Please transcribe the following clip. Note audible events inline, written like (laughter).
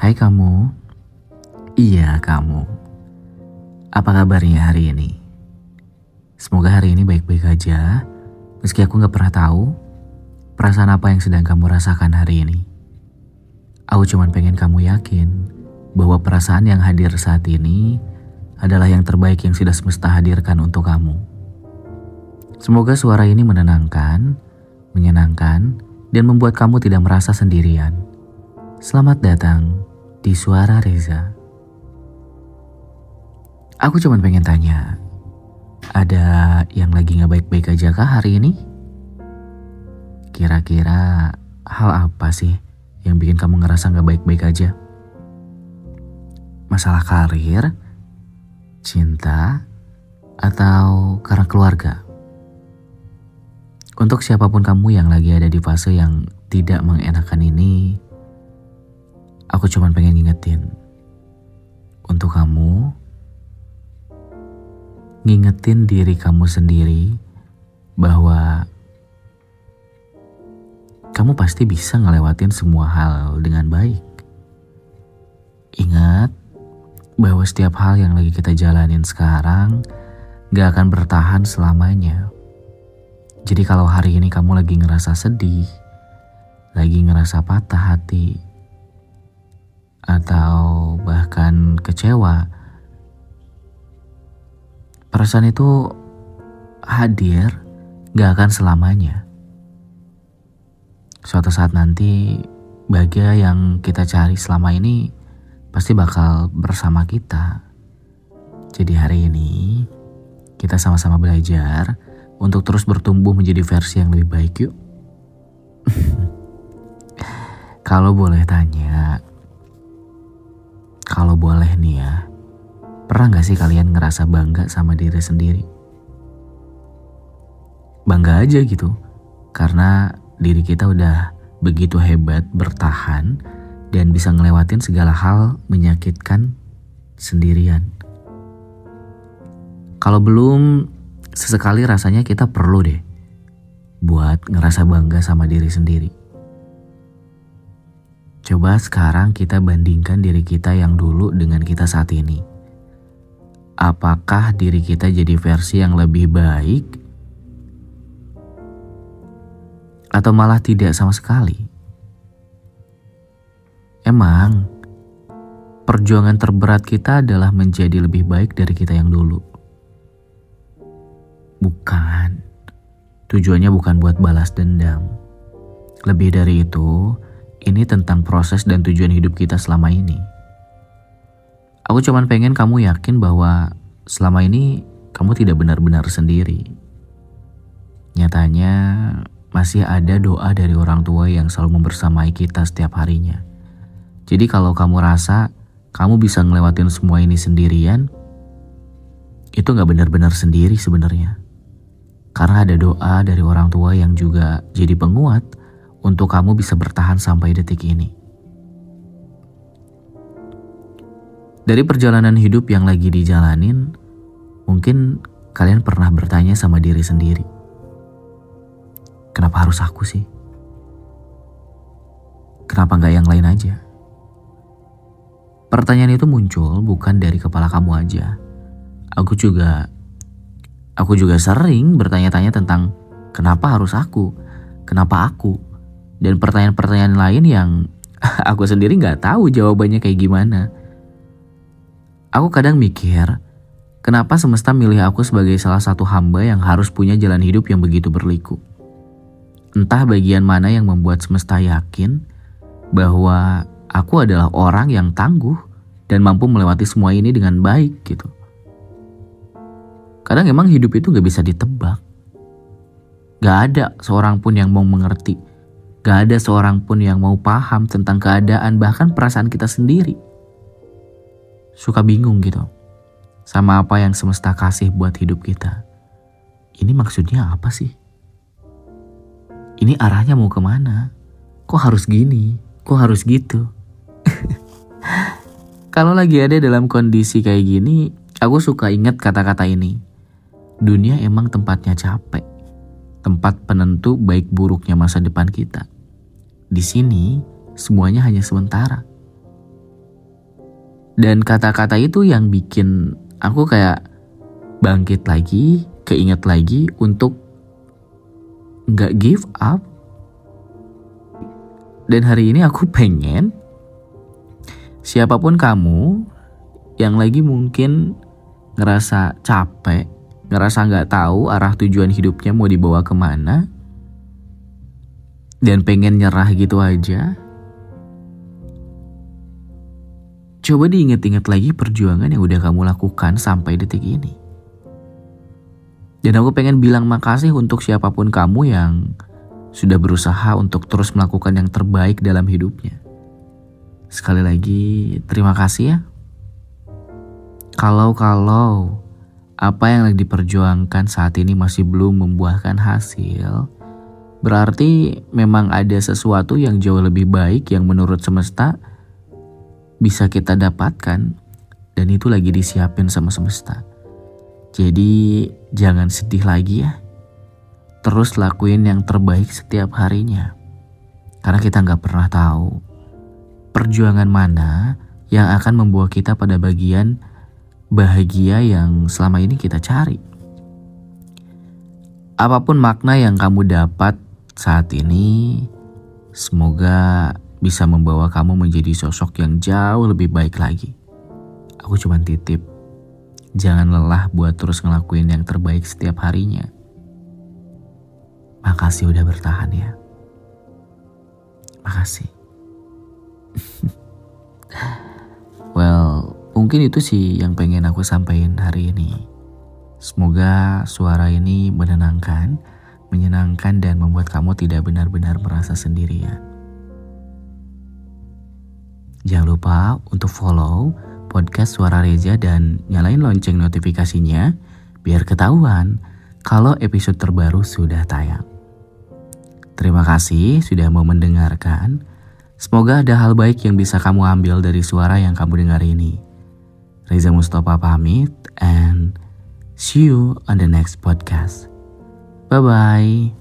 Hai kamu, iya kamu. Apa kabarnya hari ini? Semoga hari ini baik-baik aja, meski aku gak pernah tahu perasaan apa yang sedang kamu rasakan hari ini. Aku cuma pengen kamu yakin bahwa perasaan yang hadir saat ini adalah yang terbaik yang sudah semesta hadirkan untuk kamu. Semoga suara ini menenangkan, menyenangkan, dan membuat kamu tidak merasa sendirian. Selamat datang di Suara Reza. Aku cuma pengen tanya, ada yang lagi gak baik-baik aja kah hari ini? Kira-kira hal apa sih yang bikin kamu ngerasa gak baik-baik aja? Masalah karir, cinta, atau karena keluarga? Untuk siapa pun kamu yang lagi ada di fase yang tidak mengenakan ini, aku cuma pengen ngingetin. Untuk kamu, ngingetin diri kamu sendiri bahwa kamu pasti bisa ngelewatin semua hal dengan baik. Ingat bahwa setiap hal yang lagi kita jalanin sekarang gak akan bertahan selamanya. Jadi kalau hari ini kamu lagi ngerasa sedih, lagi ngerasa patah hati, atau bahkan kecewa, perasaan itu hadir gak akan selamanya. Suatu saat nanti bahagia yang kita cari selama ini pasti bakal bersama kita. Jadi hari ini kita sama-sama belajar untuk terus bertumbuh menjadi versi yang lebih baik yuk. (laughs) kalau boleh tanya, kalau boleh nih ya, pernah gak sih kalian ngerasa bangga sama diri sendiri? Bangga aja gitu, karena diri kita udah begitu hebat bertahan dan bisa ngelewatin segala hal menyakitkan sendirian. Kalau belum, sesekali rasanya kita perlu deh buat ngerasa bangga sama diri sendiri. Coba sekarang kita bandingkan diri kita yang dulu dengan kita saat ini. Apakah diri kita jadi versi yang lebih baik atau malah tidak sama sekali? Emang perjuangan terberat kita adalah menjadi lebih baik dari kita yang dulu. Bukan. Tujuannya bukan buat balas dendam. Lebih dari itu, ini tentang proses dan tujuan hidup kita selama ini. Aku cuman pengen kamu yakin bahwa selama ini kamu tidak benar-benar sendiri. Nyatanya masih ada doa dari orang tua yang selalu membersamai kita setiap harinya. Jadi kalau kamu rasa kamu bisa ngelewatin semua ini sendirian, itu gak benar-benar sendiri sebenarnya. Karena ada doa dari orang tua yang juga jadi penguat untuk kamu bisa bertahan sampai detik ini. Dari perjalanan hidup yang lagi dijalanin, mungkin kalian pernah bertanya sama diri sendiri. Kenapa harus aku sih? Kenapa nggak yang lain aja? Pertanyaan itu muncul bukan dari kepala kamu aja. Aku juga Aku juga sering bertanya-tanya tentang kenapa harus aku, kenapa aku, dan pertanyaan-pertanyaan lain yang (laughs) aku sendiri nggak tahu jawabannya kayak gimana. Aku kadang mikir, kenapa semesta milih aku sebagai salah satu hamba yang harus punya jalan hidup yang begitu berliku. Entah bagian mana yang membuat semesta yakin bahwa aku adalah orang yang tangguh dan mampu melewati semua ini dengan baik gitu. Kadang emang hidup itu gak bisa ditebak. Gak ada seorang pun yang mau mengerti. Gak ada seorang pun yang mau paham tentang keadaan bahkan perasaan kita sendiri. Suka bingung gitu. Sama apa yang semesta kasih buat hidup kita. Ini maksudnya apa sih? Ini arahnya mau ke mana? Kok harus gini? Kok harus gitu? (laughs) Kalau lagi ada dalam kondisi kayak gini, aku suka ingat kata-kata ini dunia emang tempatnya capek. Tempat penentu baik buruknya masa depan kita. Di sini, semuanya hanya sementara. Dan kata-kata itu yang bikin aku kayak bangkit lagi, keinget lagi untuk nggak give up. Dan hari ini aku (laughs) pengen siapa pun kamu yang lagi mungkin ngerasa capek, ngerasa nggak tahu arah tujuan hidupnya mau dibawa ke mana, dan pengen nyerah gitu aja. Coba diinget-inget lagi perjuangan yang udah kamu lakukan sampai detik ini. Dan aku pengen bilang makasih untuk siapa pun kamu yang sudah berusaha untuk terus melakukan yang terbaik dalam hidupnya. Sekali lagi, terima kasih ya. Kalau-kalau apa yang lagi diperjuangkan saat ini masih belum membuahkan hasil, berarti memang ada sesuatu yang jauh lebih baik yang menurut semesta bisa kita dapatkan dan itu lagi disiapin sama semesta. Jadi jangan sedih lagi ya. Terus lakuin yang terbaik setiap harinya. Karena kita nggak pernah tahu perjuangan mana yang akan membawa kita pada bagian bahagia yang selama ini kita cari. Apa pun makna yang kamu dapat saat ini, semoga bisa membawa kamu menjadi sosok yang jauh lebih baik lagi. Aku cuma titip, jangan lelah buat terus ngelakuin yang terbaik setiap harinya. Makasih udah bertahan ya. Makasih. (laughs) mungkin itu sih yang pengen aku sampaikan hari ini. Semoga suara ini menenangkan, menyenangkan dan membuat kamu tidak benar-benar merasa sendirian. Jangan lupa untuk follow podcast Suara Reza dan nyalain lonceng notifikasinya biar ketahuan kalau episode terbaru sudah tayang. Terima kasih sudah mau mendengarkan. Semoga ada hal baik yang bisa kamu ambil dari suara yang kamu dengar ini. Reza Mustafa pamit and see you on the next podcast. Bye-bye.